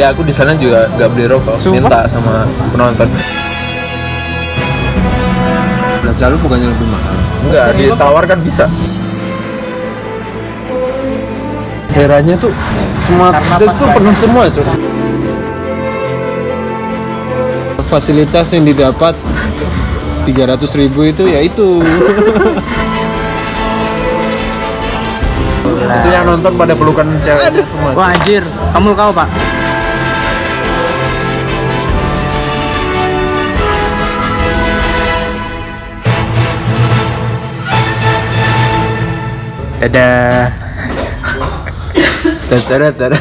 ya aku di sana juga nggak beli rokok. Sumpah? minta sama penonton. Belanja lu bukannya lebih mahal? Enggak ditawarkan bisa. Heranya tuh semua stage tuh penuh semua cuy fasilitas yang didapat 300 ribu itu ya itu. Itu yang nonton pada pelukan ceweknya semua Wah anjir, kamu kau pak. Dadah. Tadada, tadada.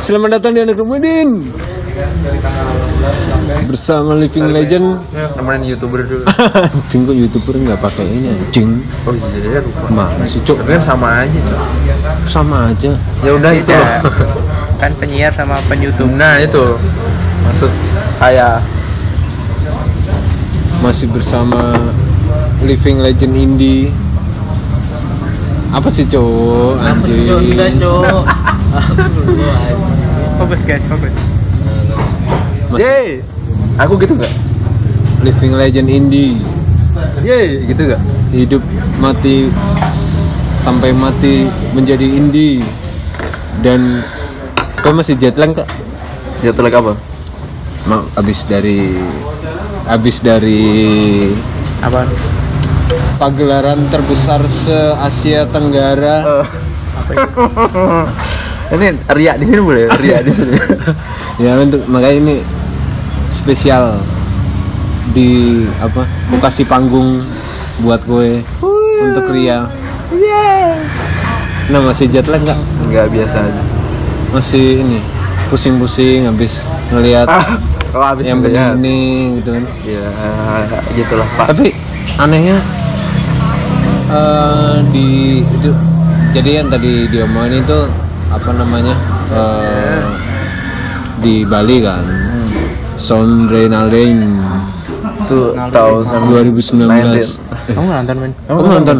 selamat datang di anak Ramadan bersama Living Legend. Nemenin youtuber dulu. Anjing kok youtuber nggak pakai ini anjing oh iya lupa. Mana sih cok tapi kan sama aja cuy sama aja. Ya udah itu loh. Kan penyiar sama penyutup. nah itu. Maksud saya. Masih bersama Living Legend Indie. Apa sih cok anjing. Fokus guys, fokus. Mas- Yeay. Aku gitu nggak? Living Legend Indie. Yeay gitu nggak? Hidup mati sampai mati menjadi indie. Dan kau masih jet lag kak jatuh lagi apa? Mau habis dari habis dari Apa? Pagelaran terbesar se Asia Tenggara ini riak di sini boleh? Riak di sini. Ya untuk makanya ini spesial di apa aku kasih panggung buat gue untuk Ria. Nah masih jet lag nggak? Nggak biasa aja. Masih ini pusing-pusing habis ngelihat oh habis yang begini gitu kan. Ya gitulah pak. Tapi anehnya eh, di itu jadi yang tadi diomongin itu apa namanya eh, di Bali kan? Sondrenalin tuh tahun 2019 eh, Kamu nonton men? kamu nonton?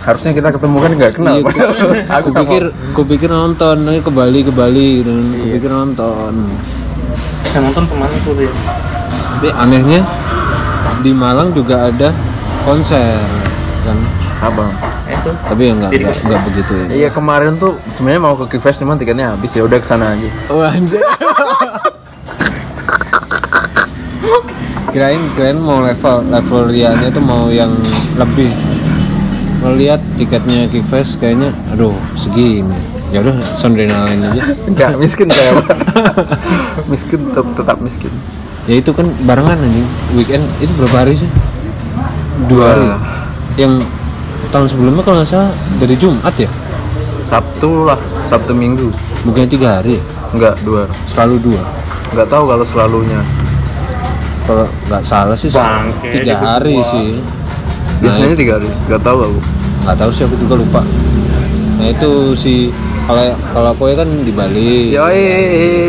Harusnya kita ketemu kan nggak kenal Iya, ku- aku aku pikir aku pikir nonton nanti ke Bali ke Bali kan. aku pikir nonton. Yang nonton ke mana tuh ya? tapi anehnya di Malang juga ada konser kan? Apa Itu. tapi ya nggak nggak begitu ya. Iya kemarin tuh sebenarnya mau ke Kifest cuman tiketnya habis ya udah ke sana aja Wah, anjir. kirain kirain mau level level rianya tuh mau yang lebih. Melihat tiketnya Kifes kayaknya aduh segini. Ya udah sondrenalin aja. Nggak miskin saya Pak. miskin tetap, tetap miskin ya itu kan barengan anjing. Weekend itu berapa hari sih? Dua. Hari. Yang tahun sebelumnya kalau nggak salah dari Jumat ya? Sabtu lah Sabtu Minggu. Bukannya tiga hari ya? nggak dua. Selalu dua? Nggak tahu kalau selalunya. Kalau nggak salah sih Bangke, tiga dia hari berdua. sih. Biasanya tiga hari. Nggak tahu aku. Nggak tahu sih aku juga lupa. Nah itu si kalau kalau aku ya kan di Bali. Yoi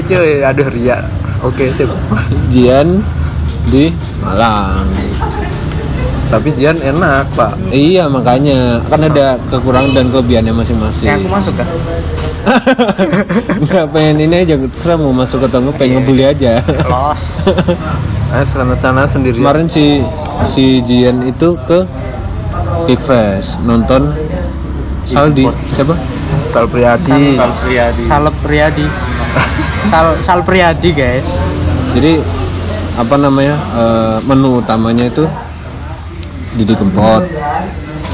cuy. Aduh ria oke sip. Jian di Malang. Tapi Jian enak pak. Iya makanya. Kan ada kekurangan dan kelebihannya masing-masing. Yang aku masuk kan? nggak pengen ini aja terserah mau masuk atau nggak pengen ngebully aja. Los. saya sana sana sendiri kemarin si si Jian itu ke Kifes nonton Saldi siapa? Sal Priadi Sal Priadi. Sal. Sal Priadi guys. jadi apa namanya eh, menu utamanya itu Didi Kempot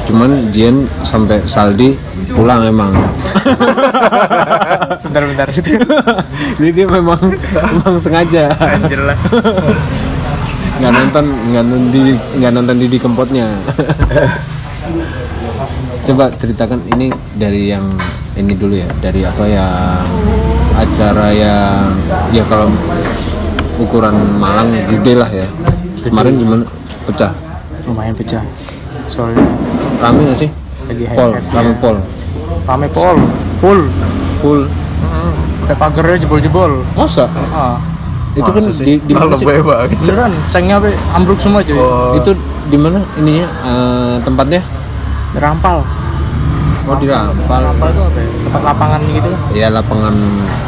cuman Jian sampai Saldi pulang emang Bentar-bentar. jadi dia memang memang sengaja Anjir lah. nggak nonton nggak nonton di nggak nonton Didi Kempotnya coba ceritakan ini dari yang ini dulu ya dari apa yang acara yang ya kalau ukuran Malang gede lah ya kemarin gimana pecah Lumayan pecah. Soalnya rame nggak sih lagi pol rame pol Rame pol. Full. full Ada pagarnya jebol-jebol. masa Ah. itu kan Masa di di mana sih Beneran, sengnya be ambruk semua cuy. Oh, itu di mana ininya eh, tempatnya Rampal. Oh di Rampal Rampal itu apa ya? Tempat lapangan gitu ya lapangan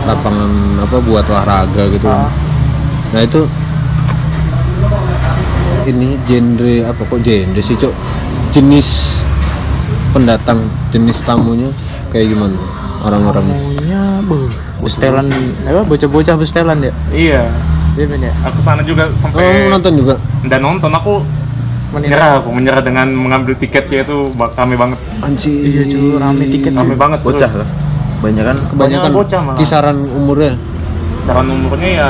lapangan apa buat olahraga gitu. Ah. nah itu ini genre apa kok genre sih cok jenis pendatang jenis tamunya kayak gimana? Orang-orang. Tamunya bu bestelan apa bocah-bocah bestelan ya Iya. iya. Ben ya Aku sana juga oh sampai nonton juga? dan nonton aku menyerah aku menyerah dengan mengambil tiketnya itu bak- rame banget anjir iya cuy rame tiket rame cuy. banget Bocah lah. Banyak kan kebanyakan Banyak bocah malah. kisaran umurnya saran umurnya ya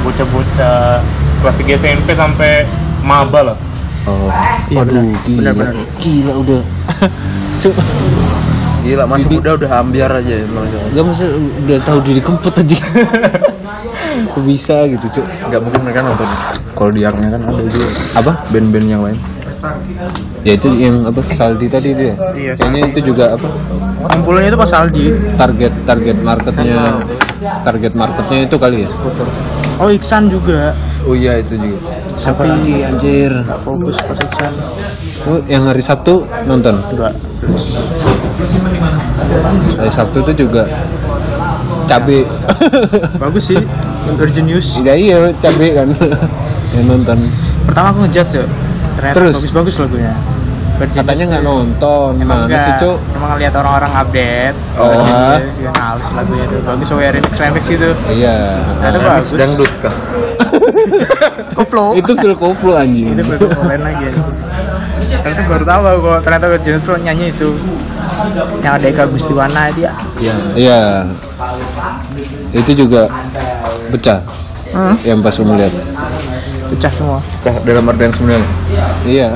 bocah-bocah kelas 3 SMP sampai maba lah oh Iya, aduh benar. gila Benar-benar. gila udah cok gila masih muda udah ambiar aja. Gak maksudnya udah tahu diri kempet aja Kok bisa gitu cok Nggak mungkin mereka nonton. Kalau di kan ada juga Apa? band-band yang lain. Ya itu yang apa Saldi tadi itu ya? Iya, Kayaknya itu juga apa kumpulannya itu pas Aldi target target marketnya target marketnya itu kali ya? oh Iksan juga Oh iya itu juga. Siapa lagi anjir? fokus pas Iksan Oh, yang hari Sabtu nonton? enggak Hari Sabtu itu juga cabe. bagus sih Virginius Iya iya cabe kan yang nonton. pertama aku ngejudge ya ternyata Terus? bagus-bagus lagunya Virginius Katanya nggak nonton, Emang mana sih enggak, cok? cuma ngeliat orang-orang update Oh. Iya, halus lagunya tuh bagus soalnya remix remix itu Iya. Ternyata Ah, bagus Dangdut kah? koplo itu Phil Koplo anjing. itu keren lagi ya. ternyata baru tahu aku kalau ternyata Virginius tuh nyanyi itu yang ada Eka Gustiwana itu ya Iya. Iya. Itu juga pecah? Hmm, yang pas kamu lihat. pecah semua. Cah dalam artian sebenarnya. Iya.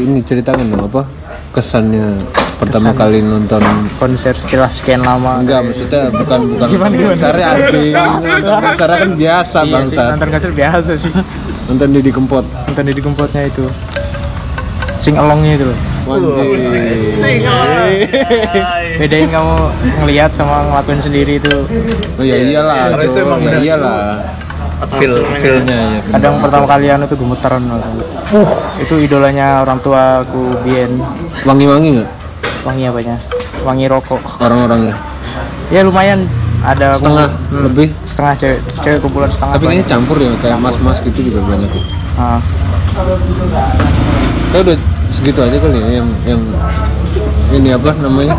Ini ceritakan dong apa? Kesannya pertama Kesan. kali nonton. Konser setelah sekian lama. Enggak maksudnya bukan bukan Gimana, gimana? konsernya anjing. Nonton konsernya kan biasa iya sih bangsa nonton konser biasa sih. Nonton Didi Kempot. Nonton di Kempotnya itu. Sing alongnya itu loh. Anjing bedain kamu ngelihat sama ngelakuin sendiri itu. Oh ya iyalah Kalau itu emang ya iyalah. Feel feelnya ya. kadang pertama kali anu tuh gemetaran uh, itu idolanya orang tua aku Bien. Wangi-wangi nggak? Wangi apanya? Wangi rokok. Orang-orangnya ya? Lumayan. Ada setengah kumpul- lebih? Setengah cewek. Cewek kumpulan setengah tapi ini campur ya kayak mas-mas gitu juga banyak ya? Ah, Kita udah segitu aja kali ya yang yang ini apa namanya?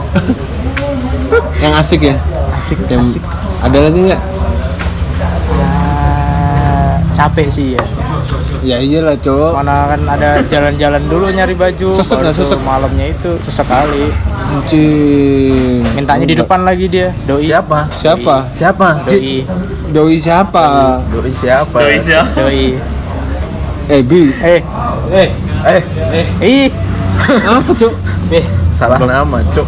Yang asik ya. asik Yang asik ada lagi nggak? ya capek sih ya Ya iyalah cowok. mana kan ada jalan-jalan dulu nyari baju Sesek nggak, sesek? malamnya itu sesekali Anjing. mintanya di depan lagi dia doi Siapa? Siapa? Siapa? doi Doi siapa? Doi siapa? doi Eh Bi. eh eh Eh, ih Apa cok? eh salah nama, Cok.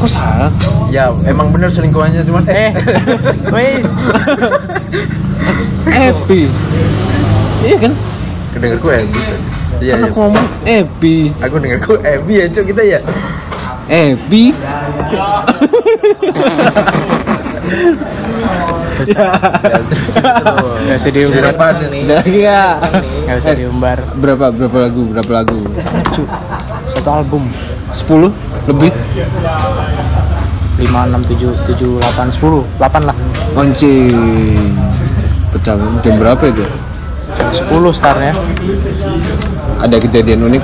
Kok salah? Ya, emang bener selingkuhannya cuman eh wes Epi. Iya kan? Kedengarku Ebi. tadi. Iya, Kan iya. aku ngomong Epi. Aku dengarku Ebi ya, Cok kita ya. Epi. Ya, nggak usah diumbar? Udah lagi ya. nggak usah diumbar Berapa berapa lagu? Berapa lagu? Satu album 10 lebih? lima enam tujuh tujuh delapan sepuluh delapan lah Anjing. Pecah jam berapa itu? sepuluh startnya Ada kejadian unik?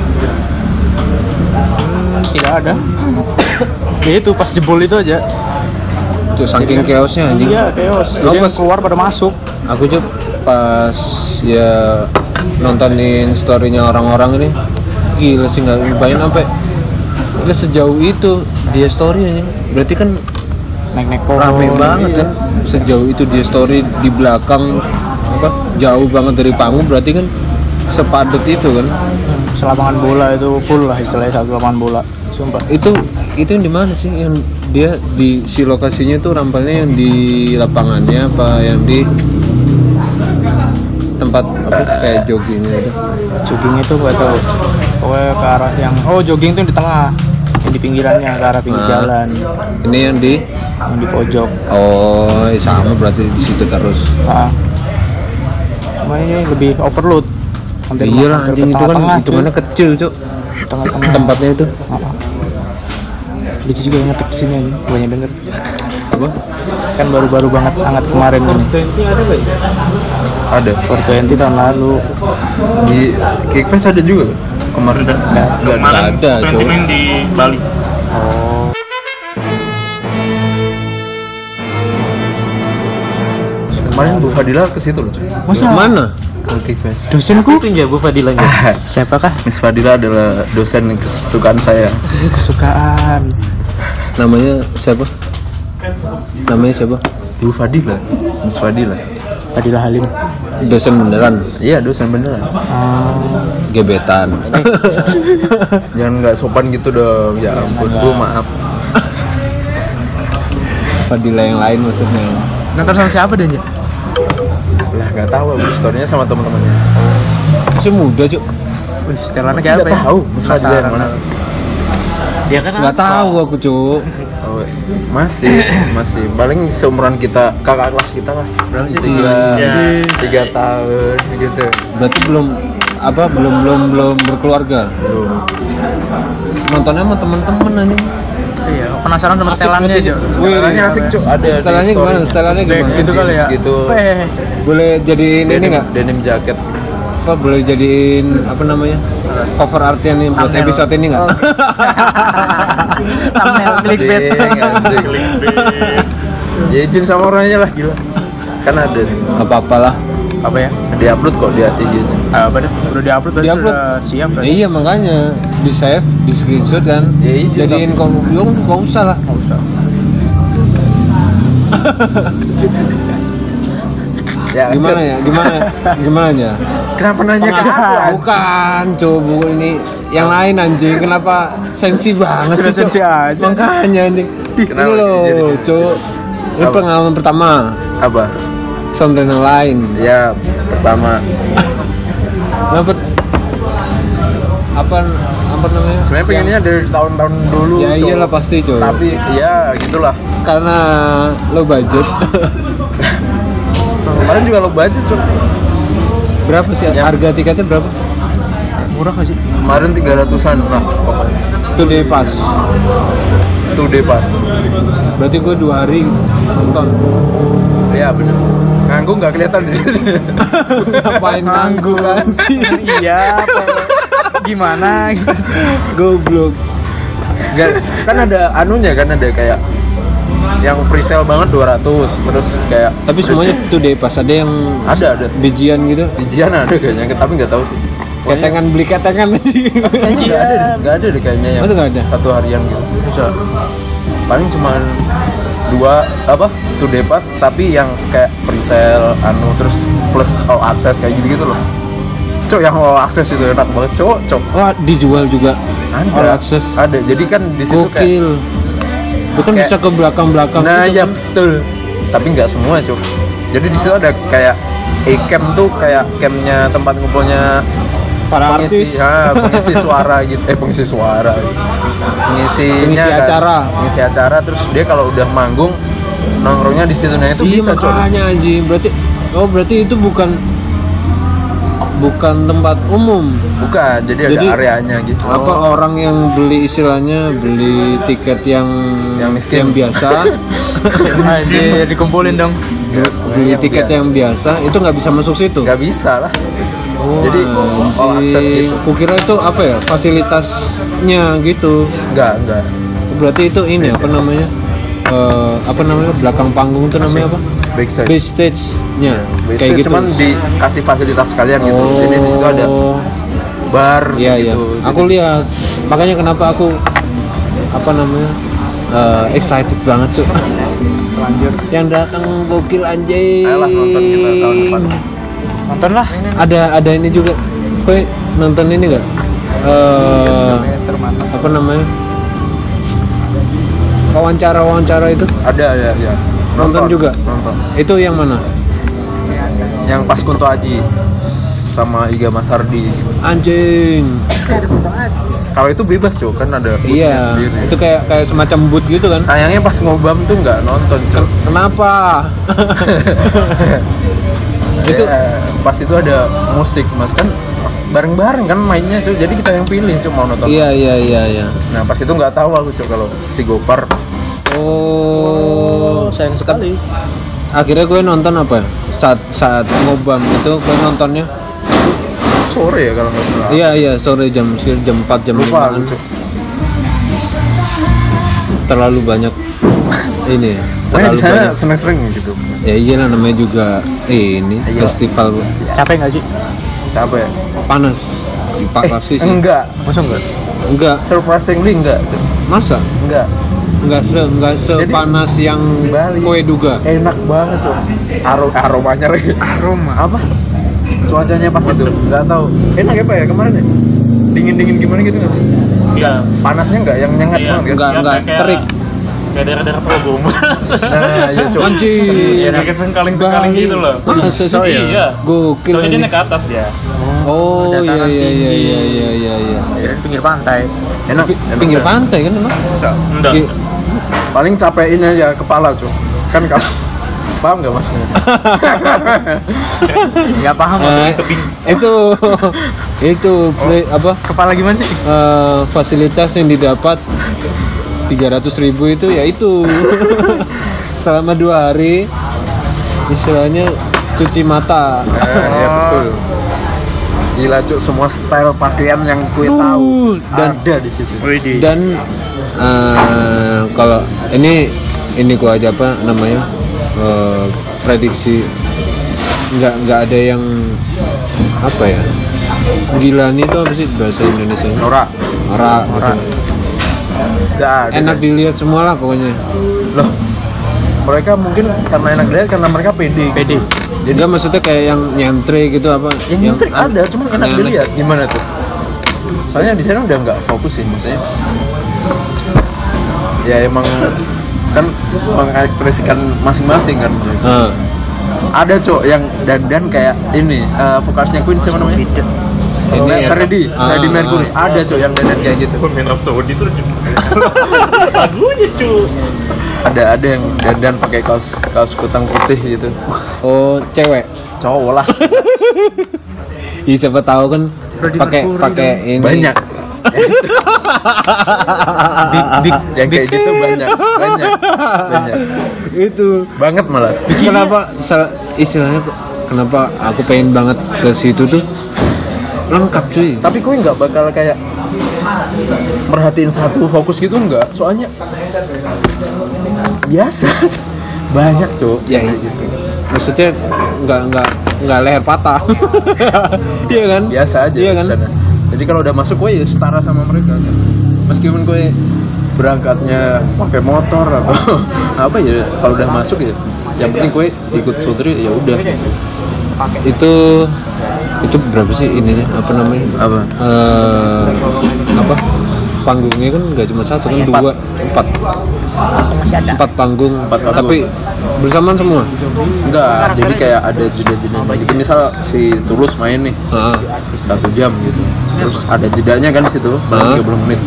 Hmm, tidak ada ya itu pas jebol itu aja Tuh saking chaosnya anjing. iya chaos jadi pas- keluar pada masuk Aku tuh pas ya nontonin storynya orang-orang ini gila sih nggak bayangin sampai gila sejauh itu dia story aja. Berarti kan naik naik pohon rame banget kan sejauh itu dia story di belakang apa jauh banget dari panggung berarti kan sepadet itu kan. Hmm, selapangan bola itu full lah istilahnya satu lapangan bola sumpah. Itu itu yang di mana sih? Yang dia di si lokasinya itu rampalnya yang di lapangannya apa yang di tempat apa kayak joggingnya itu? Jogging itu nggak tahu. Pokoknya ke arah yang oh jogging tuh di tengah yang di pinggirannya ke arah pinggir Nah. jalan. ini yang di? Yang di pojok. Oh sama berarti di situ terus. Ah. Cuma ini lebih overload. Hampir Iyalah anjing itu kan tengah-tengah, hitungannya kecil cuk. Tengah-tengah. Tempatnya itu. Heeh. lucu juga yang ngetik sini aja banyak denger. Apa? Kan baru-baru banget hangat kemarin ini Ada. 420 tahun lalu Di Kickfest ada juga. Kemarin ada. Enggak ada. Kemarin ada, main di Bali. Kemarin Bu Fadila ke situ loh. cuy. masa mana Ke Kickfest. dosenku itu ya Bu Fadilanya siapakah Miss Fadila adalah dosen kesukaan saya. kesukaan namanya siapa namanya siapa Bu Fadila. Miss Fadila. Fadila Halim dosen beneran Iya dosen beneran. Ah, gebetan Jangan nggak sopan gitu dong. Ya ampun Bu maaf. Fadila yang lain maksudnya nonton sama siapa dia Nja? Lah nggak tahu Bu storynya sama teman-temannya. masih muda cuk Wih, setelannya kayak apa ya? tahu Fadila yang mana. Dia kan nggak tahu aku cuk. Oh, masih masih. Paling seumuran kita kakak kelas kita lah. Berapa sih? tiga Iya. tiga tahun gitu. Berarti belum apa belum belum belum berkeluarga? Belum. Nontonnya sama temen-temen aja Iya, penasaran sama setelannya aja. setelannya asik cuk. Ada setelannya gimana? Setelannya gimana? gitu kali ya. Gitu. Eh, boleh jadiin ini nggak? denim jaket. Apa boleh jadiin apa namanya cover artian nih buat Thumbnail. episode ini nggak thumbnail clickbait. Ya izin sama orangnya lah gila kan ada nih nggak apa-apa lah Apa ya? di upload kok dia IG-nya Ah, apa dah? Udah diupload Di-upload. sudah siap Nah, berarti. iya makanya di save di screenshot kan Ya, izin jadiin kok yo nggak usah lah Nggak usah. ya gimana ya? Gimana? Gimana ya? Kenapa nanya ke aku bukan coba ini yang lain anjing. Kenapa sensi banget sih, sensi aja. makanya anjing. Ini Kenapa jadi- cok. Ini Apa? pengalaman pertama. Apa? Sound yang lain. Ya pertama. Dapat apa apa namanya? Sebenarnya pengennya dari tahun-tahun dulu ya Cuk. iyalah pasti cok. Tapi ya gitulah. Karena lo budget kemarin juga lo budget cuk. Berapa sih? Ya. harga tiketnya berapa? Murah gak sih? kemarin 300an lah pokoknya. Two day pass. Two day pass. Berarti gue dua hari nonton. Iya bener. Nganggu nggak kelihatan. Ngapain nanggu anjing iya, apa? Gimana? Gitu. goblok. Nggak, kan ada anunya kan? Ada kayak yang presale banget 200 terus kayak tapi semuanya two day pass ada yang ada ada. bijian gitu. Dijian ada kayaknya tapi nggak tahu sih. Ketengan beli ketengan kayaknya nggak ada deh nggak ada deh kayaknya yang ada? satu harian gitu. Bisa. paling cuman dua apa day pass tapi yang kayak presale anu terus plus all access kayak gitu gitu loh. Cok yang all access itu enak banget. Cok cok. Wah dijual juga. Ada all access. ada. Jadi kan di situ kayak itu kan kayak- bisa ke belakang belakang nah gitu ya kan. betul. Tapi nggak semua cok jadi di situ ada kayak e-cam tuh kayak camnya tempat ngumpulnya para pengisi artis. ya, pengisi suara gitu. Eh pengisi suara. Pengisinya Pengisi kan, acara. pengisi acara. Terus dia kalau udah manggung nongkrongnya di situ. Nah itu iya bisa makanya anjing. Berarti oh berarti itu bukan bukan tempat umum bukan jadi, Jadi, ada areanya gitu apa orang yang beli istilahnya beli tiket yang Yang miskin. yang biasa Anjir, dikumpulin dong. beli Yang tiket biasa. yang biasa itu nggak bisa masuk situ nggak bisa lah Oh, jadi anjing. access gitu Kukira itu apa ya fasilitasnya gitu. nggak nggak Berarti itu ini apa namanya? Eh, apa namanya belakang panggung itu namanya apa? backside Backstage-nya. Kayak gitu. cuman dikasih fasilitas sekalian gitu Oh. jadi di situ ada bar Iya iya. gitu Aku lihat. Makanya kenapa aku apa namanya? eh, excited banget tuh. Yang datang gokil anjing. Ayolah, nonton kita tahun depan. Nonton lah. Ada ada ini juga. Koi nonton ini enggak? Eh Termana. apa namanya? Wawancara-wawancara itu ada ada ya Nonton juga? nonton itu yang mana? Yang pas Kunto Aji sama Iga Masardi. Anjing. kalau itu bebas cuy kan ada Iya, sendiri. Itu kayak kayak semacam boot gitu kan. sayangnya pas ngobam tuh nggak nonton cuy Kenapa? itu itu pas itu ada musik mas. Kan bareng-bareng kan mainnya cuy jadi kita yang pilih cuy mau nonton. Iya iya iya iya. Nah pas itu nggak tahu aku cuy kalau si Gopar. Oh sayang sekali akhirnya gue nonton apa saat saat ngobam itu gue nontonnya. Sore ya kalau nggak salah. Iya iya sore jam sekitar jam 4 jam lupa 5 aku cuy terlalu banyak ini ya, terlalu di sana banyak. seneng-seneng gitu. Ya iyalah namanya juga eh, ini Ayo. festival. Capek nggak sih? Capek. Panas. Empat eh, sih. enggak. Masa enggak? Enggak. Surprisingly enggak masa? Enggak enggak se enggak sepanas yang Bali. kowe duga enak banget cuy Aro aromanya lagi aroma apa cuacanya pas itu nggak tahu enak ya pak ya kemarin ya dingin dingin gimana gitu nggak sih Iya. panasnya nggak yang nyengat Iya. banget Enggak, enggak, kayak- terik. Kayak daerah-daerah Progo Mas. nah ya. Iya, kayak sengkaling-sengkaling gitu loh. Masa sih? So, ya? Iya. Gokil Soalnya dia naik ke atas dia. oh iya dataran iya iya iya iya iya iya ya, di pinggir pantai enak Pi- enak pinggir ya. pantai kan emang Enggak. Paling capekin aja kepala cuy kan kalau paham nggak maksudnya? Nggak paham Eh, itu itu play- apa? kepala gimana sih? Eh, fasilitas yang didapat 300.000 ribu itu ya itu. Selama dua hari istilahnya cuci mata. Eh, ya betul. Gila cuy semua style pakaian yang kue tahu dan- ada di situ. Dan eh, kalau ini ini gua aja apa namanya eh, prediksi. Nggak nggak ada yang apa ya gila nih itu apa sih bahasa Indonesia Nora Ora, gitu. nggak ada. Enak dilihat semua lah pokoknya. Loh mereka mungkin karena enak dilihat karena mereka pede Pede. jadi nggak maksudnya kayak yang nyantre gitu apa? Yang nyentrik an- ada cuman enak aneh-aneh. dilihat. Gimana tuh? Soalnya di sana udah nggak fokus sih maksudnya ya emang kan mengekspresikan masing-masing kan. Mereka. Ah. ada cok yang dandan kayak ini eh, vokalisnya Queen siapa namanya? Ini ini ya. Freddie Ah, Freddie Mercury. Ada cok yang dandan kayak gitu. Pemain Rhapsody tuh lagunya cu. ada ada yang dandan pakai kaos kaos kutang putih gitu. Oh cewek. Cowok lah. Iya siapa tahu kan pakai pakai ini. Banyak big big yang kayak gitu banyak banyak banyak. Itu. Banget malah. Kenapa sel- istilahnya kenapa aku pengen banget ke situ tuh? Lengkap cuy. Tapi gue nggak bakal kayak merhatiin satu fokus gitu nggak? Soalnya biasa. Banyak cok ya gitu. Maksudnya nggak nggak nggak leher patah. Iya kan? Biasa aja iya kan? sana. Jadi kalau udah masuk gue ya setara sama mereka meskipun gue berangkatnya pakai motor atau apa ya kalau udah masuk ya yang penting gue ikut sutri ya udah. Itu itu berapa sih ininya apa namanya? Apa? Eh, apa? Panggungnya kan nggak cuma satu kan Empat. dua empat. Empat panggung. Empat panggung. tapi bersamaan semua? Enggak jadi kayak ada jeda-jeda gitu. Misal si tulus main nih satu jam gitu terus ada jedanya kan di situ Hah? paling 30 menit.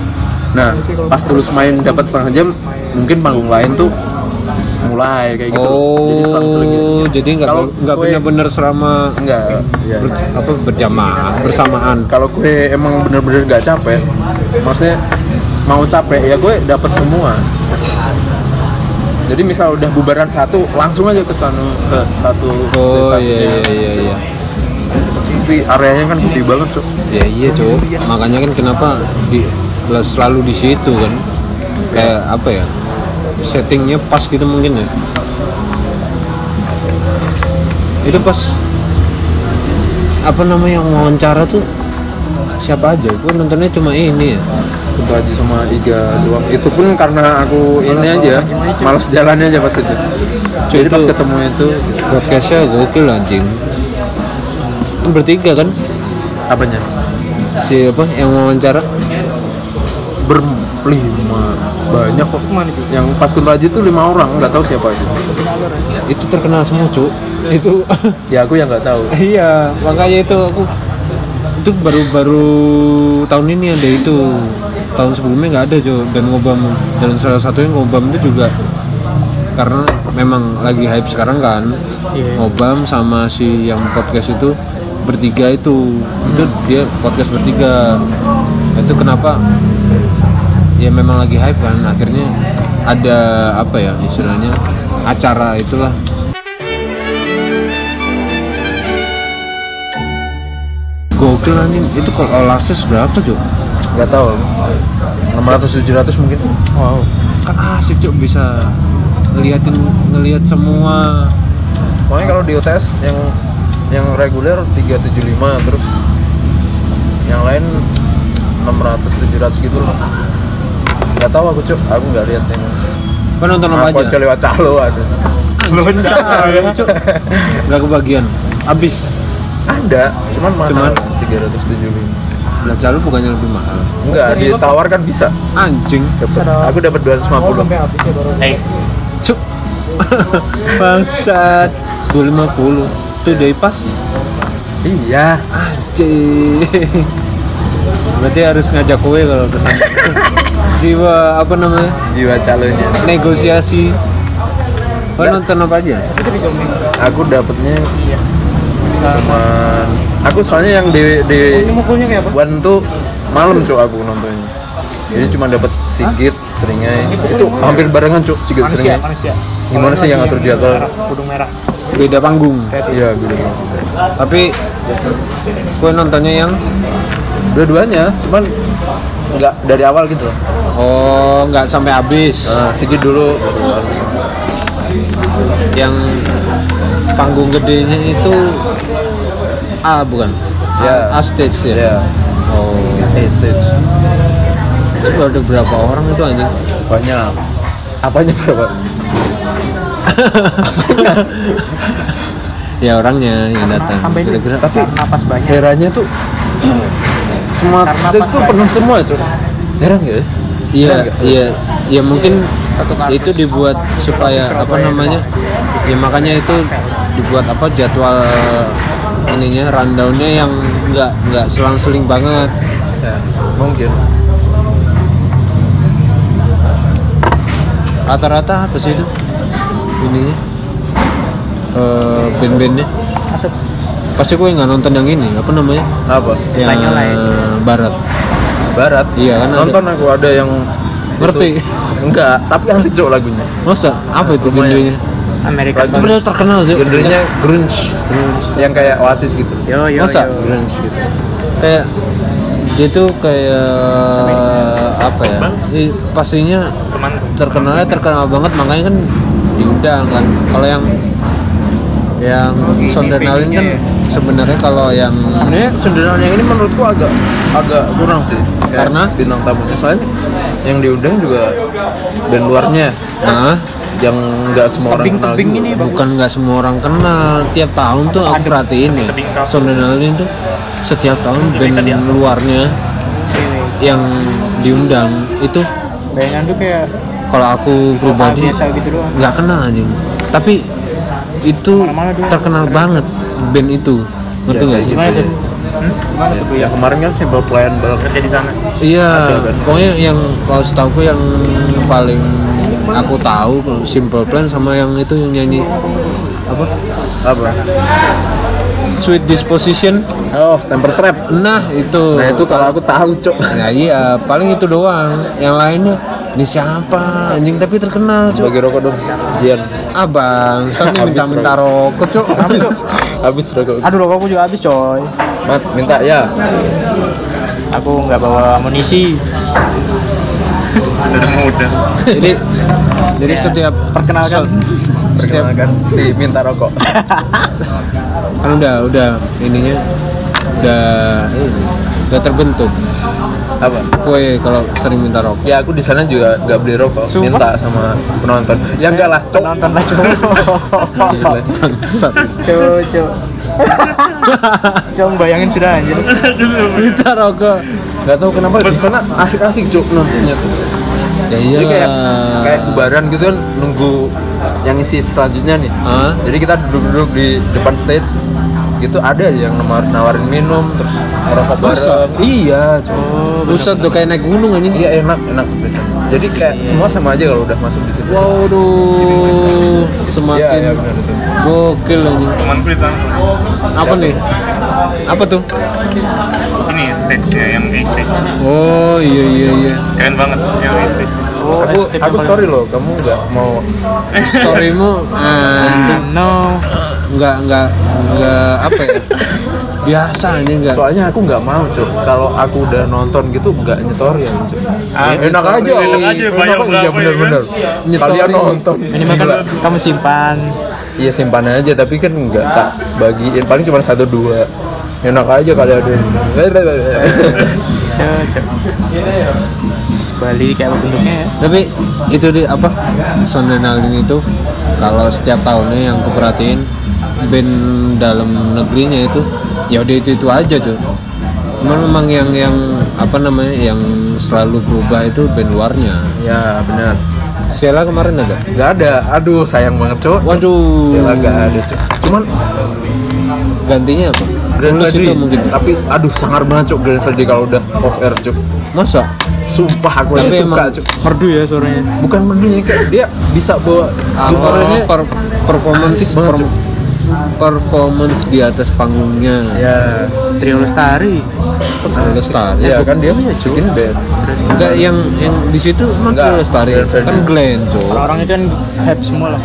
Nah pas tulus main dapat setengah jam mungkin panggung lain tuh mulai kayak gitu. Oh jadi selang-seling gitu. jadi nggak Kalau nggak benar-benar selama enggak ya ber- apa berjamaah bersamaan. Kalau gue emang bener-bener gak capek maksudnya mau capek ya gue dapat semua. Jadi misal udah bubaran satu langsung aja ke sana ke satu oh iya iya iya iya tapi areanya kan gede banget cok. Ya iya cowok makanya kan kenapa di selalu di situ kan. Kayak apa ya settingnya pas gitu mungkin ya. Itu pas apa namanya yang wawancara tuh siapa aja? Gue nontonnya cuma ini ya. Kunto Aji sama Iga doang. Itu pun karena aku ini aja malas jalannya aja pas itu. Jadi pas Itu- ketemu itu podcastnya gokil anjing bertiga kan? Apanya? Si apa yang wawancara? Berlima. Banyak kok. Yang pas Kunto Aji tuh lima orang nggak tahu siapa itu itu terkenal semua cuk. Itu ya aku yang nggak tahu. Iya makanya itu aku itu baru baru tahun ini ada itu. Tahun sebelumnya nggak ada cuy dan ngobam dan salah satunya ngobam itu juga. Karena memang lagi hype sekarang kan. Ngobam sama si yang podcast itu bertiga itu. Itu dia podcast bertiga. Itu kenapa? Ya memang lagi hype kan. Akhirnya ada apa ya istilahnya acara itulah. Gokil anjing. Itu kalau all access berapa cuy nggak tahu. 600 700 mungkin. Wow. Kan asik cuy bisa ngeliatin ngeliat semua. Pokoknya kalau di UTS yang yang reguler 375 terus yang lain 600 700 gitu loh. Nggak tahu aku cuk. Aku nggak lihat yang kan nonton apa aku aja? aja lewat calo ada. Cuk. nggak kebagian. Abis ada cuman mahal. Cuman? 375 belajar lu bukannya lebih mahal? Enggak ditawar kan bisa. Anjing. Dapet. aku dapat 250 Eh, cuk. Bangsat. 250 itu day pass iya. Anjing. Berarti harus ngajak kue kalau ke sana jiwa apa namanya? Jiwa calonya negosiasi. Kau nonton apa aja? aku dapetnya cuman aku soalnya yang di di one tuh malam cuk aku nontonnya. Jadi cuma dapat Sigit seringnya. Itu hampir barengan cuk Sigit seringnya. gimana sih yang ngatur diatur Kudung merah. Beda panggung. iya gitu Tapi kue nontonnya yang dua-duanya cuman nggak dari awal gitu loh oh nggak sampai habis. nah, Sigit dulu Yang panggung gedenya itu A bukan? Ya. A stage ya. ya Oh. A stage Itu ada berapa orang itu anjing? banyak apanya berapa ya orangnya yang datang. Kira-kira tapi napas banyak. heranya tuh semua stage tuh penuh semua cuk heran gak ya Iya, iya, ya mungkin Satu kardus. itu dibuat supaya apa namanya? Ya makanya itu dibuat apa jadwal ininya rundownnya yang nggak nggak selang-seling banget. ya mungkin Rata-rata apa sih itu? Ininya eh band-bandnya. Masuk. Pasti gue nggak nonton yang ini, apa namanya? apa Yang ya. barat. barat Iya, kan ada. nonton aku ada yang Ngerti? enggak tapi asik cuk lagunya Masa? Apa itu genrenya? Amerika. Itu benar terkenal sih. genrenya grunge yang kayak Oasis gitu Yo yo Masa? yo. grunge gitu kayak dia tuh kayak apa ya pastinya terkenalnya terkenal banget makanya kan diundang kan. Kalau yang yang Sondernalin kan sebenarnya kalau yang sebenarnya Sundaral yang ini menurutku agak agak kurang sih. Kayak Karena? bintang tamunya. Soalnya yang diundang juga band luarnya. Nah yang nggak semua orang kenal ini, bukan nggak semua orang kenal. Tiap tahun tuh aku perhatiin ya Sondernalin tuh setiap tahun band luarnya yang diundang itu Bayangan tuh kayak kalau aku pribadi gitu nggak kenal anjing. Tapi itu terkenal banget band itu. Ngerti Ya, nggak sih? gitu Gimana ya. tuh? Hmm? Gimana tuh Bu? ya? Kemarin kan simple plan banget. Kerja di sana? Iya kan? pokoknya yang kalau setahu yang paling aku tahu Simple Plan sama yang itu yang nyanyi. Apa? Apa? Sweet Disposition. Oh temper trap. Nah itu. Nah itu kalau aku tahu cok Nah iya, paling itu doang. Yang lainnya ini siapa anjing tapi terkenal, Cuk. bagi rokok dong Jian Abang, saya Habis minta-minta rokok, Cuk. habis habis rokok Aduh rokokku juga habis coy. mat minta ya Aku nggak bawa amunisi. dari muda jadi jadi setiap Perkenalkan. setiap perkenalkan si minta rokok kan udah udah ininya udah ini, udah terbentuk. Apa Kue kalau sering minta rokok. ya aku di sana juga nggak beli rokok Sumpah? minta sama penonton ya enggak lah cok Nonton lah. Bangsat. Coy coy. Coba bayangin sudah anjir. minta rokok. nggak tahu kenapa di sana asik-asik cok nontonnya tuh Ya jadi kayak kayak bubaran gitu kan nunggu yang isi selanjutnya nih Hah? jadi kita duduk-duduk di depan stage gitu ada aja yang nawar- nawarin minum terus ngerokok bareng iya cok Buset tuh kayak naik gunung anjing. iya enak enak di sana. jadi kayak semua sama aja kalau udah masuk di situ Waduh, iya semakin iya benar itu gokil anjing. temanku di sana Apa nih? Apa tuh? Ini stage-nya yang A stage. Oh iya iya iya. Keren banget yang A stage. Oh, aku aku story loh kamu nggak mau Storymu eh, no nggak nggak nggak apa ya? Biasa ini nggak. soalnya aku nggak mau cok kalau aku udah nonton gitu nggak nyetorin cok Ah, enak aja Enak aja, banyak iya berapa ya bener-bener kan? kalian nonton. Minimal kan Gila. kamu simpan. Iya simpan aja tapi kan nggak tak bagiin. Paling cuma satu dua. Enak aja kalian ada. Cocok Bali kayak apa bentuknya ya? Tapi itu di apa? Sondrenalin itu kalau setiap tahunnya yang kuperhatiin band dalam negerinya itu ya udah itu itu aja tuh. Cuman memang yang yang apa namanya yang selalu berubah itu band luarnya. ya benar Sheila kemarin ada. nggak ada aduh sayang banget cok Waduh. Sheila nggak ada cok cuman Gantinya apa? Grand Tulus Freddy itu mungkin. tapi aduh sangar banget cok Grand Freddy kalau udah off air cok Masa? sumpah aku Tapi suka cok merdu ya suaranya bukan merdunya kayak dia bisa bawa suaranya per performance asik banget. Performance di atas panggungnya. ya trio lestari. Lestari. Iya kan dia bikin band. Enggak yang yang di situ emang Enggak, Lestari. Kan Glenn, Cuk. orang-orang itu kan hype semua lah.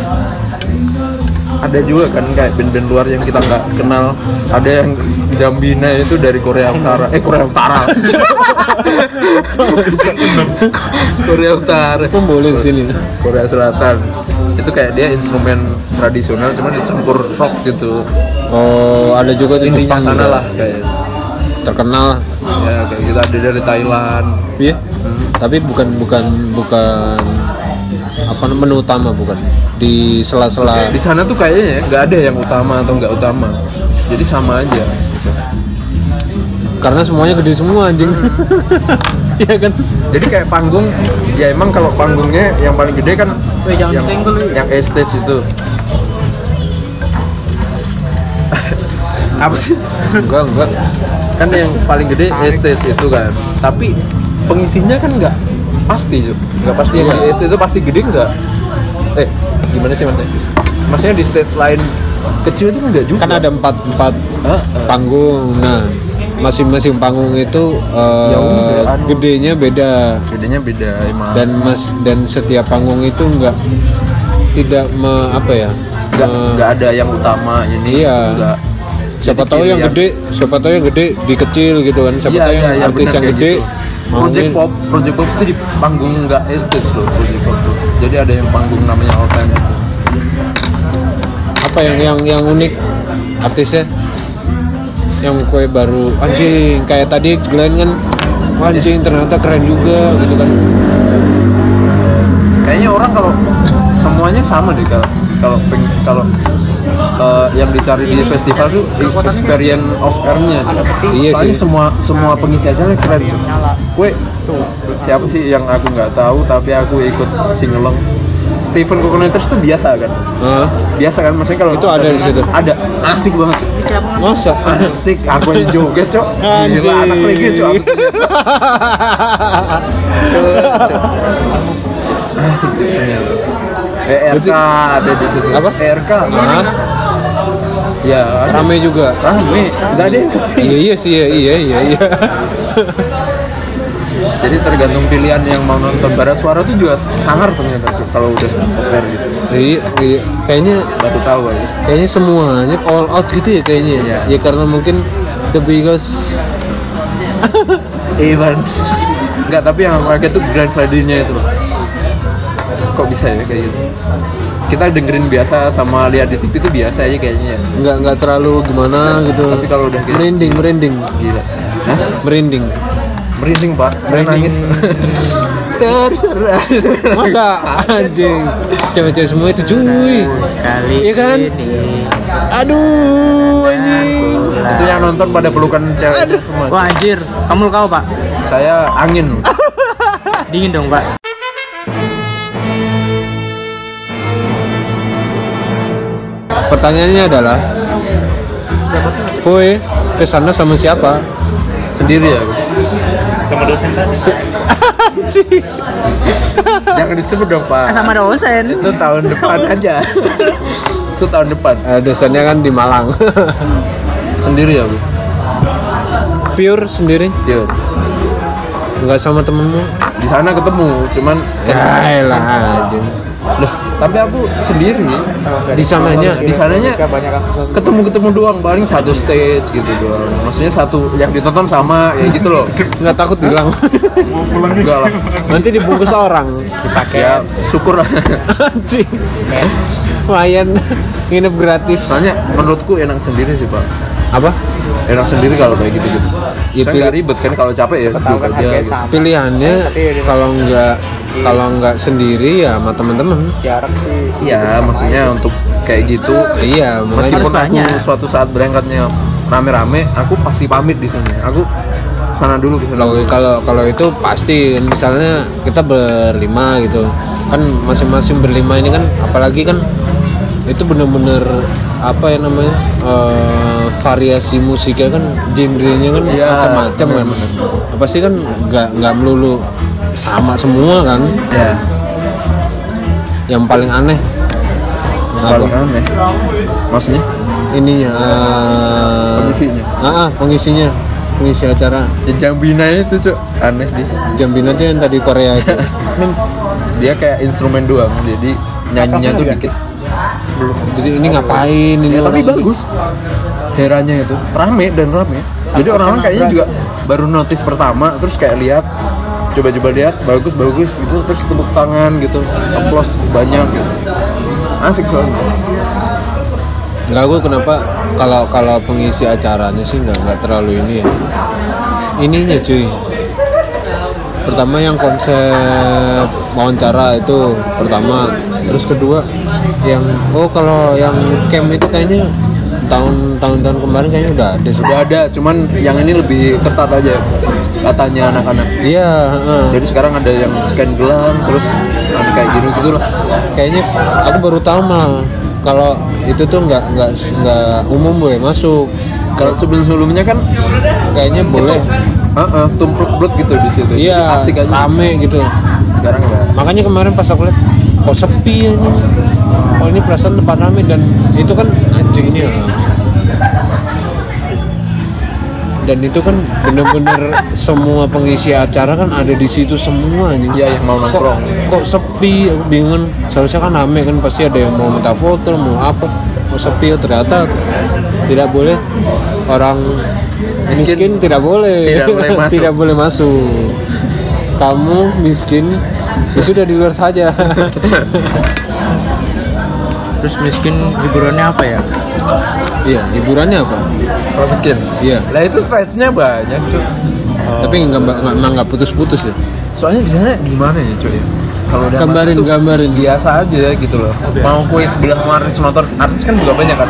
Ada juga kan kayak band-band luar yang kita nggak kenal. Ada yang Jambina itu dari Korea Utara. Eh Korea Utara. Korea Utara. Kok boleh sini? Korea Selatan itu kayak dia instrumen tradisional cuma dicampur rock gitu. Oh, ada juga di intinya Jepang sana juga. lah kayak. Terkenal. ya kayak kita ada dari Thailand. Iya. Tapi bukan bukan bukan apa menu utama bukan? Di sela-sela. Di sana tuh kayaknya ya nggak ada yang utama atau nggak utama. Jadi sama aja. Karena semuanya gede semua anjing. Iya kan? jadi kayak panggung ya emang kalau panggungnya yang paling gede kan Weh, jangan yang, lu. yang A stage itu apa sih Enggak, enggak. kan yang paling gede A stage itu kan tapi pengisinya kan nggak pasti Cuk. nggak pasti yang di A stage itu pasti gede nggak eh gimana sih maksudnya maksudnya di stage lain kecil itu enggak juga Kan ada empat empat Heeh. panggung. Nah, masing-masing panggung itu eh, Ya udah, anu. gedenya beda. bedanya beda emang dan mas dan setiap panggung itu enggak tidak me, apa ya nggak me- nggak ada yang utama ini Iya. nggak siapa tahu yang pilihan. gede siapa tahu yang gede di kecil gitu kan siapa Iya, tahu iya, yang iya, artis bener yang gede gitu. Project Pop, Project Pop itu di panggung nggak stage loh, Project Pop tuh. Jadi ada yang panggung namanya All Time gitu. apa yang yang yang unik artisnya yang kue baru anjing kayak tadi Glenn kan wah, anjing ternyata keren juga gitu kan Kayaknya orang kalau semuanya sama deh kalau kalau kalau eh, yang dicari di festival tuh ex- experience of air-nya. Iya Soalnya sih. semua semua pengisi acara keren. cuy. Kue siapa sih yang aku nggak tahu tapi aku ikut singelong. Stephen Coconutters tuh biasa kan? Hah? Biasa kan maksudnya kalau Itu ada di situ? Ada, asik banget. cuy. masa Asik, aku aja joget, Cok. Gila anak reggae, Cok. Cok, Cok. Asik, Cok ternyata. ERK ada di situ. Apa? ERK. Hah? Ya, rame juga Rame. Enggak ada yang sepi. iya iya sih iya iya iya iya Jadi tergantung pilihan yang mau nonton bara suara tuh juga sangar ternyata, Cok. Kalau udah fair gitu. iya, iya. kayaknya Baru tahu aja. kayaknya semuanya all out gitu ya kayaknya ya. Iya. ya karena mungkin the biggest Ivan. Enggak, tapi yang aku kaget tuh Grand Friday-nya itu. Kok bisa ya kayak gitu? Kita dengerin biasa sama lihat di TV itu biasa aja kayaknya ya. nggak nggak terlalu gimana gitu Tapi kalau udah kayak- merinding merinding Gila sih. Hah? merinding Merinding pak, saya nangis. Terserah. masa anjing cewek-cewek semua itu cuy kali Iya kan? ini aduh anjing itu yang nonton pada pelukan ceweknya semua. wah anjir kamu kau pak Saya angin. dingin dong pak pertanyaannya adalah Kue ke sana sama siapa? Sendiri ya. Sama dosen tadi Anjing. Jangan disebut dong pak. sama dosen Itu tahun depan aja. itu tahun depan. Eh, dosennya kan di Malang. Sendiri ya bu. pure sendiri Iya. Nggak sama temenmu Di sana ketemu, cuman ya elah aja loh, tapi aku sendiri di sananya di sananya ketemu-ketemu doang paling satu stage gitu doang. Maksudnya satu yang ditonton sama ya gitu loh. nggak takut hilang Enggak lah. nanti dibungkus orang Ya, syukur lah. anjing lumayan nginep gratis Soalnya menurutku enak sendiri sih, Pak. apa Enak sendiri kalau kayak gitu-gitu. Ya, Saya nggak ribet kan kalau capek ya duduk kan aja. harganya gitu. pilihannya kalau nggak kalau nggak sendiri ya sama temen-temen jarak sih Iya, maksudnya untuk kayak gitu iya meskipun aku suatu saat berangkatnya rame-rame, aku pasti pamit di sana. Aku sana dulu ke sana. kalau kalau kalau itu pasti misalnya kita berlima gitu kan masing-masing berlima ini kan apalagi kan itu bener-bener apa ya namanya eh, variasi musiknya kan genrenya kan Iya, macam-macam kan bener-bener. pasti kan nggak nggak melulu sama semua kan Ya, yang paling aneh paling apa? aneh. Maksudnya ininya eh, Pengisinya? ah, ah, pengisinya pengisi acara ya Jambina itu, Cuk. Aneh di. Jambina tuh yang tadi Korea itu Dia kayak instrumen doang, jadi nyanyinya tuh dikit. Jadi ini ngapain ini Ya, tapi bagus. Heranya itu rame dan rame. Jadi orang-orang kayaknya juga baru notice pertama, terus kayak lihat, coba-coba lihat, bagus bagus gitu, terus tepuk tangan gitu, applause banyak gitu. Asik soalnya. Enggak gue kenapa kalau kalau pengisi acaranya sih nggak nggak terlalu ini ya. Ininya cuy. Pertama yang konsep wawancara itu pertama, terus kedua yang oh kalau yang camp itu kayaknya tahun tahun-tahun kemarin kayaknya udah ada sih. Udah ada, cuman yang ini lebih ketat aja katanya anak-anak. Iya, heeh. Jadi sekarang ada yang scan gelang, terus ada kayak gini gitu loh. kayaknya aku baru tahu malah kalau itu tuh nggak nggak nggak umum boleh masuk. Kalau sebelum-sebelumnya kan, Kayaknya boleh. Heeh, tumplek-blek gitu di situ. Iya, asik aja. rame gitu. Sekarang enggak. makanya kemarin pas aku lihat kok sepi ya ini. Oh ini perasaan tempat rame dan itu kan anjing ini ya dan itu kan bener-bener semua pengisi acara kan ada di situ semua anjing. Iya, yang mau kok, nongkrong. kok sepi? Bingung. Seharusnya kan rame kan pasti ada yang mau minta foto mau apa. Kok sepi? Ternyata tidak boleh. Orang miskin, Miskin tidak boleh. Tidak boleh masuk. tidak boleh masuk. Kamu miskin ya sudah di luar saja terus miskin hiburannya apa ya iya hiburannya apa Kalau miskin. iya Lah itu stage-nya banyak tuh. tapi nggak nggak- nggak putus-putus ya Soalnya di sana gimana ya cuy ya? Kalau udah Gambarin, masuk gambarin. biasa aja gitu loh. Mau kue sebelah mau artis nonton, artis kan juga banyak kan.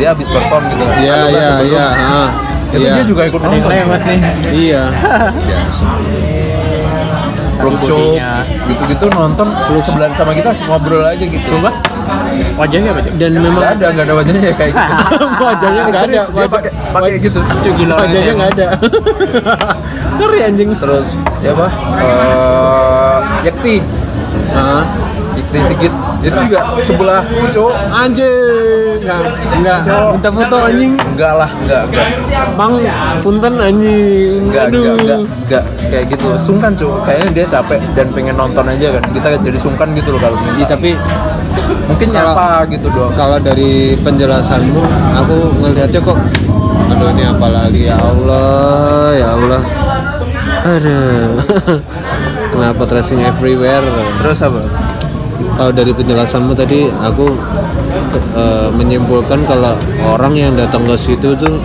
Dia habis perform gitu. iya nggak iya iya ah, Itu iya dia juga ikut nonton. lewat nih iya biasa Bodinya. gitu-gitu nonton sebelah sama kita ngobrol aja gitu. Coba wajahnya apa dan memang Nggak ada, nggak ada wajahnya ya kayak gitu. wajahnya nggak ada dia pakai pakai gitu. Wajahnya nggak ada ngeri anjing Terus siapa? Eh, Yakti, ah Yakti Sigit. Itu juga sebelahku, Cok. anjing nggak nggak minta foto anjing Enggak lah, enggak, enggak. bang punten anjing Enggak, enggak, enggak, enggak kayak gitu. Sungkan, Cuk. Kayaknya dia capek dan pengen nonton aja kan. Kita jadi sungkan gitu loh kalau minta. tapi Mungkin kalau- nyapa gitu doang. kalau dari penjelasanmu aku ngelihatnya kok aduh ini apa lagi ya Allah ya Allah aduh kenapa tracing everywhere Terus apa? kalau dari penjelasanmu tadi aku eh, menyimpulkan kalau orang yang datang ke situ tuh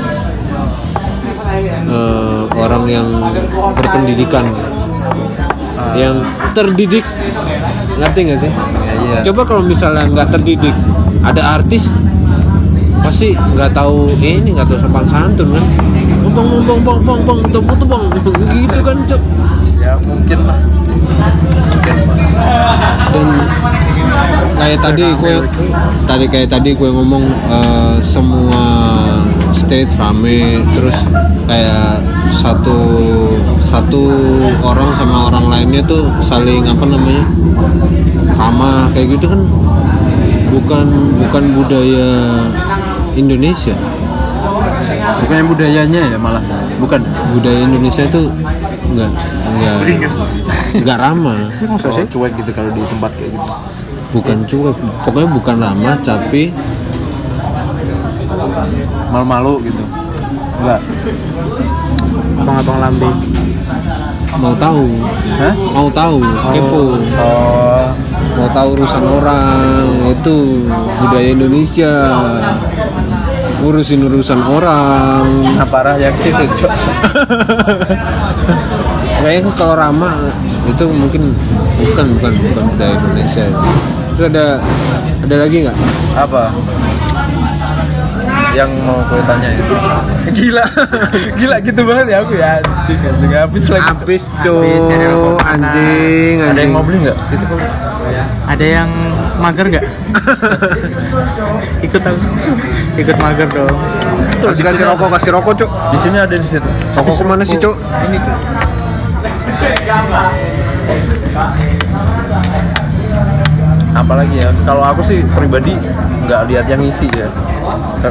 orang yang berpendidikan. Yang terdidik. Ngerti nggak sih? Ya, iya. coba kalau misalnya nggak terdidik ada artis pasti nggak tahu eh, ini nggak tahu sopan santun kan? Bang bang bang bang bang bang foto foto bang gitu kan cok Ya mungkin lah. dan kayak tadi gue tadi kayak tadi gue ngomong eh, semua stage rame terus kayak satu satu orang sama orang lainnya tuh saling apa namanya ramah kayak gitu kan bukan bukan budaya Indonesia Bukannya budayanya ya malah. bukan budaya Indonesia itu enggak enggak enggak ramah Masa sih? cuek gitu kalau di tempat kayak gitu. bukan cuek pokoknya bukan ramah tapi Malu-malu gitu. Enggak. abang-abang lambe. Mau tahu? Hah? mau tahu? Kepo. Oh, mau tahu urusan orang itu. Budaya Indonesia. Urusin urusan orang. Nah parah yang situ, Cok. kayaknya kalau ramah itu mungkin bukan bukan bukan budaya Indonesia. Itu ada ada lagi nggak? Apa? Yang mau gue tanya itu. Gila. Gila gitu banget ya aku ya. Anjing, anjing habis lagi. Habis Habis, nyari rokok cu anjing Ada yang mau beli nggak? Gitu ada yang mager nggak ikut aku ikut mager dong kasih kasih rokok kasih rokok cuk Di sini ada di situ. rokok ke mana sih cuk Ini tuh. Apalagi ya, kalau aku sih pribadi nggak lihat yang isi ya.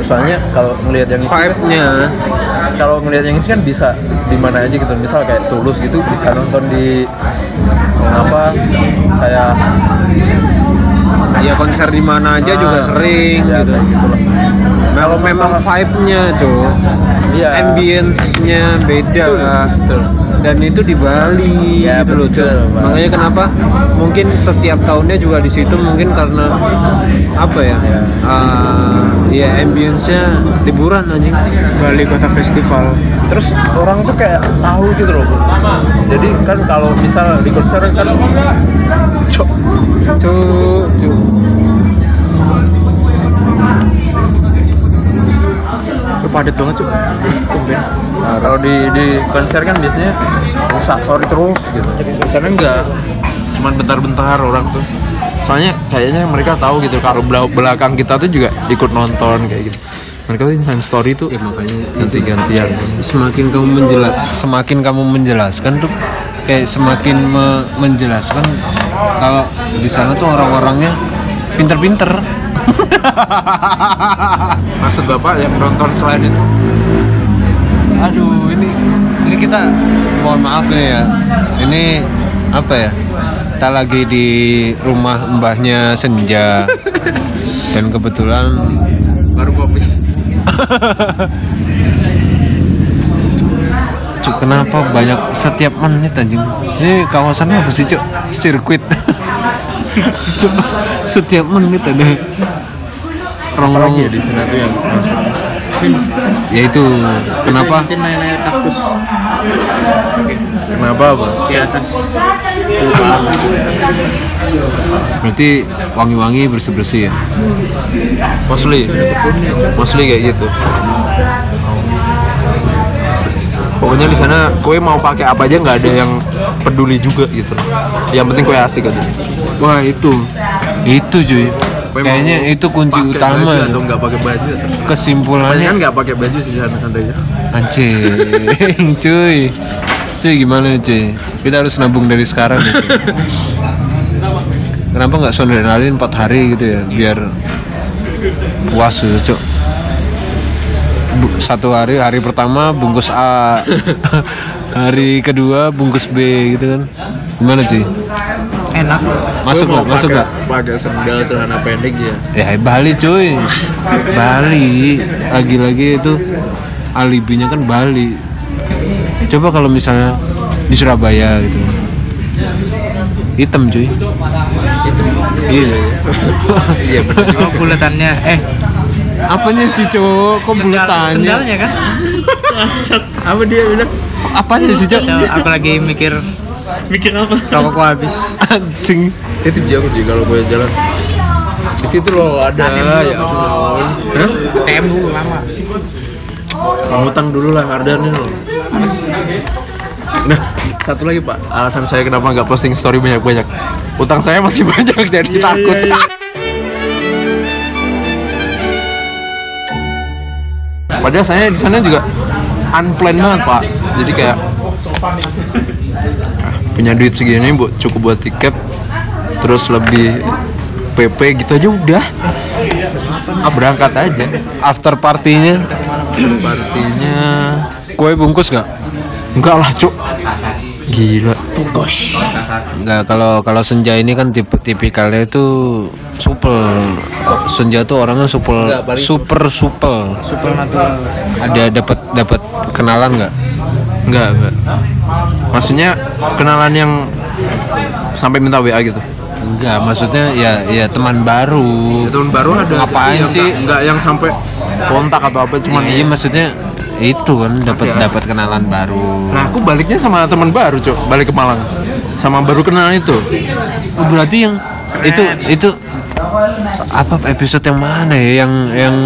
Soalnya kalau ngelihat yang kan, vibe-nya kalau ngelihat yang isi kan bisa di mana aja gitu. Misal kayak tulus gitu bisa nonton di apa kayak ya konser di mana aja juga Ah, sering ya, gitu kayak gitu lah. Kalau memang vibe-nya cuk Iya. ambience-nya beda Betul, betul. dan itu di Bali Ya, gitu loh betul, Cuk. Pak. makanya kenapa mungkin setiap tahunnya juga di situ mungkin karena apa ya Ya. Ah, ya ambience-nya liburan anjing Bali Kota Festival Terus orang tuh kayak tahu gitu loh. Jadi kan kalau misal di konser kan cok cuk cuk padat banget cuy tumben Nah, kalau di di konser kan biasanya usah sorry terus gitu. Di sana enggak, cuman bentar-bentar orang tuh. Soalnya kayaknya mereka tahu gitu kalau bela- belakang kita tuh juga ikut nonton kayak gitu. Mereka tuh insan story tuh ya makanya ganti-gantian. semakin kamu menjelas semakin kamu menjelaskan tuh kayak semakin me- menjelaskan kalau di sana tuh orang-orangnya pinter-pinter Maksud bapak yang nonton selain itu? aduh ini ini kita mohon maaf nih ya. Ini apa ya? Kita lagi di rumah mbahnya Senja. Dan kebetulan Baru kopi. Cuk, kenapa banyak setiap menit anjing? Ini kawasannya apa sih cuk? Sirkuit Cuk, setiap menit ada rongrong ya di sana tuh yang masuk. ya itu kenapa naik-naik kaktus Kenapa apa? di atas berarti wangi-wangi bersih-bersih ya Mostly, mostly kayak gitu. Pokoknya di sana kue mau pakai apa aja nggak ada yang peduli juga gitu. Yang penting kue asik aja. Wah itu itu cuy mau kayaknya itu kunci pakai utama baju atau nggak pakai baju ya terserah. kesimpulannya kan nggak pakai baju sih santai Anjing, cuy. Cuy gimana cuy? Kita harus nabung dari sekarang cuy. Kenapa nggak sondenalin 4 hari gitu ya, biar puas gitu, cuk. Satu hari, hari pertama bungkus A, hari kedua bungkus B gitu kan. Gimana cuy? Enak Masuk nggak? Masuk nggak? Pakai sendal celana pendek ya. Ya Bali cuy, Bali. Lagi-lagi itu alibinya kan Bali. Coba kalau misalnya di Surabaya gitu, hitam cuy. Iya. Iya benar oh bulatannya eh Apanya sih cowok? Kok sendal- bulatannya? sendalnya kan Apa dia bilang? Apanya sih cowok? Aku lagi mikir Mikir apa? rokokku habis Anjing. Itu jago sih kalau gue jalan. Di situ loh ada ya ampun. TM dulu lama Ngutang dulu lah Ardan ini loh. Nah, satu lagi Pak, alasan saya kenapa nggak posting story banyak-banyak. Utang saya masih banyak jadi takut. Padahal saya di sana juga unplanned banget Pak. Jadi kayak punya duit segini bu, cukup buat tiket, terus lebih PP gitu aja udah. Ah, berangkat aja. After partinya Partinya kue bungkus nggak enggak lah cuk gila Enggak, kalau kalau Senja ini kan tipe tipikalnya itu supel. Senja tuh orangnya supel, super supel. supernatural Ada dapat dapat kenalan nggak? Enggak enggak. Maksudnya kenalan yang sampai minta WA gitu? Enggak, maksudnya ya ya teman baru. tahun baru ada Ngapain yang sih? enggak, yang sampai kontak atau apa cuman Iya, maksudnya itu kan dapat Ada. dapat kenalan baru. nah aku baliknya sama teman baru cuk. Balik ke Malang. Sama baru kenalan itu. Oh, berarti yang itu itu apa episode yang mana ya? Yang yang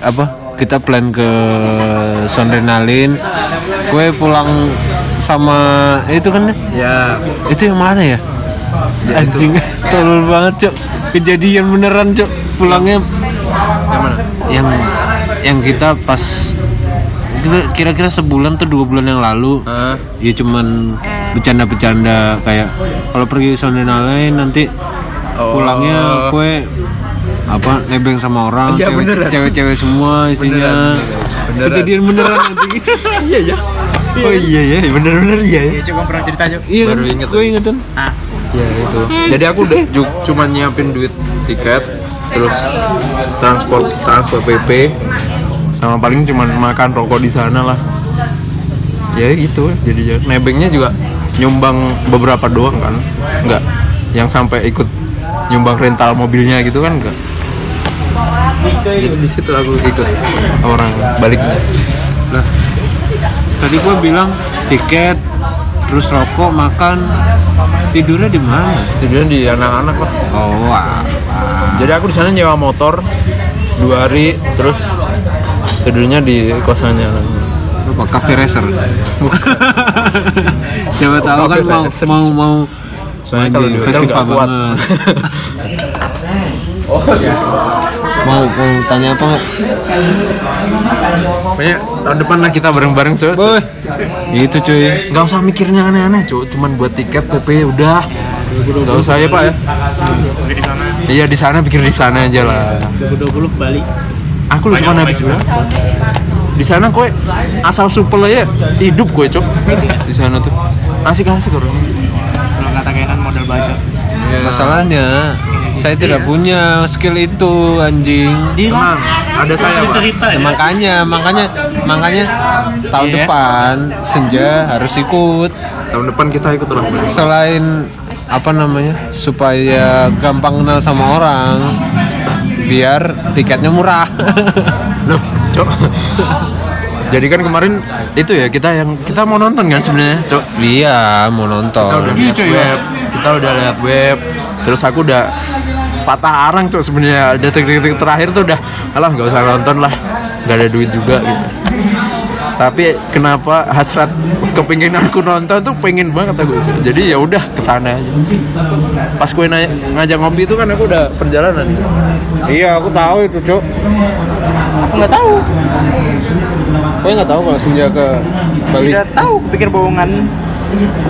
apa? Kita plan ke Sondrenalin gue pulang sama itu kan? Ya. Itu yang mana ya, anjing tolol banget cok. Kejadian beneran cok. Pulangnya. Yang mana? Yang yang kita pas kira- kira-kira sebulan tuh dua bulan yang lalu. Ya cuman bercanda-bercanda kayak kalau pergi Sondrenalin nanti Oh. pulangnya kue apa nebeng sama orang Iya, cewek-cewek semua isinya. Beneran, beneran. Kejadian beneran nanti iya ya oh iya ya bener-bener iya ya ya coba pernah cerita Cuk. iya Baru kan? inget. gue ingetin. Ah. Ya itu. Jadi aku udah ju- cuma nyiapin duit tiket terus transport transport PP sama paling cuma makan rokok di sana lah. Ya gitu jadi nebengnya juga nyumbang beberapa doang kan? Enggak yang sampai ikut nyumbang rental mobilnya gitu kan enggak jadi di situ aku ikut orang baliknya lah tadi gue bilang tiket terus rokok makan. Tidurnya di mana? Tidurnya di anak-anak lah. Oh wah. Jadi aku di sana nyewa motor dua hari, terus tidurnya di kosannya. apa cafe racer? Siapa tahu kan mau mau mau Soalnya kalau di festival nggak kuat. banget mau mau tanya apa nggak Pokoknya tahun depan lah kita bareng-bareng cuy. Boy, itu cuy. Gak usah mikirnya aneh-aneh cuy, cuman buat tiket PP udah. Gak usah ya pak ya. Jadi di sana Iya di sana pikir di sana aja lah. 2020 Bali Aku lu cuma habis berapa? Di sana kue asal supel aja hidup kue cok. Di sana tuh asik-asik orang. kalau kata Kenan modal baca Masalahnya saya tidak punya skill itu anjing. Tenang, ada saya pak. cerita Ya, ya. makanya, makanya, makanya tahun Iya. depan senja harus ikut. Tahun depan kita ikut orang. Selain apa namanya supaya gampang kenal sama orang, biar tiketnya murah. Loh, cok. Jadi kan kemarin itu ya kita yang kita mau nonton kan sebenarnya, cok. Iya, mau Kita nonton. udah lihat web, kita udah lihat web. Terus aku udah patah arang cok sebenarnya. Detik-detik terakhir tuh udah alah nggak usah nonton lah nggak ada duit juga gitu. Tapi kenapa hasrat kepinginanku nonton tuh pengen banget aku Cok. jadi ya udah ke sana aja. Pas gue nanya, ngajak ngopi itu kan aku udah perjalanan. Iya, aku tahu itu, Cuk. aku nggak tahu. Gue nggak tahu kalau senja ke Bali. tidak tahu pikir bohongan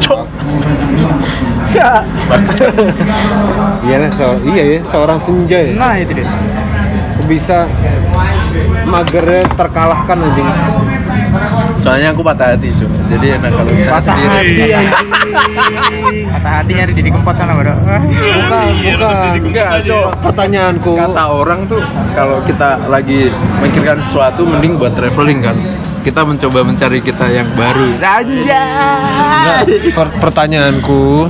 Iya lah, so, iya ya, seorang senja ya. nah itu deh Bisa magernya terkalahkan anjing. soalnya aku patah hati cuy jadi enak kalau saya Patah sendiri. hati anjing. kata hati nyari jadi kempot sana bro Bukan, bukan. Enggak, Cok. Pertanyaanku. kata orang tuh kalau kita lagi memikirkan sesuatu mending buat traveling kan kita mencoba mencari kita yang baru Enggak, per- pertanyaanku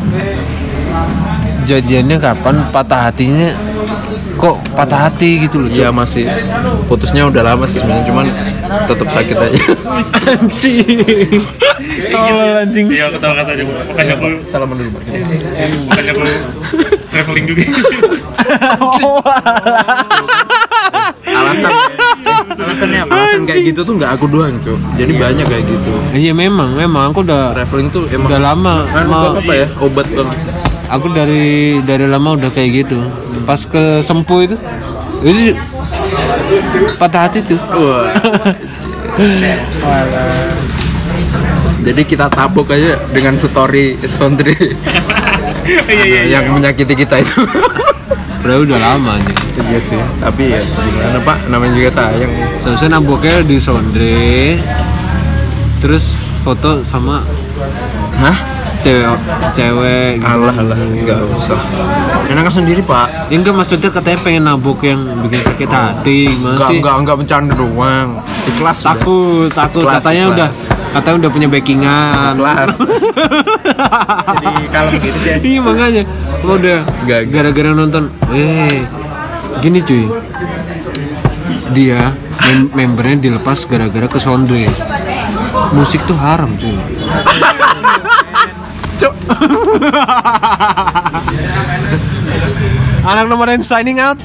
jadiannya kapan? Patah hatinya kok patah hati gitu loh Iya masih putusnya udah lama sih sebenarnya cuman tetap sakit aja. Anjing. Tolol anjing. Iya, ketawa kasar aja. Bukannya aku, salaman dulu Pak. bukannya aku traveling juga. alasan alasannya apa? Alasan kayak gitu tuh nggak aku doang cuy jadi banyak kayak gitu. Iya memang memang. Aku udah traveling tuh emang udah lama kan mau apa ya? Obat banget sih. Aku dari dari lama udah kayak gitu. Pas ke sempu itu ini patah hati tuh. Jadi kita tabok aja dengan story Sondri Iya, iya, iya. yang menyakiti kita itu. Udah udah lama anjing iya sih tapi ya gimana pak? Namanya juga sayang. Seharusnya naboknya di Sondre terus foto sama hah cewek cewek gitu. alah alah nggak usah. Enakan sendiri pak. Ya, enggak maksudnya katanya pengen nabok yang bikin sakit hati gimana Enggak, sih? enggak, enggak bercanda doang. Ikhlas udah. takut takut. Ikhlas, katanya ikhlas. udah katanya udah punya backingan. Ikhlas. Jadi kalem gitu sih. iya makanya. Lo udah Enggak, gara-gara nonton eh gini cuy. Dia mem- membernya dilepas gara-gara ke sondre musik tuh haram cuy Cuk. Anak nomor signing out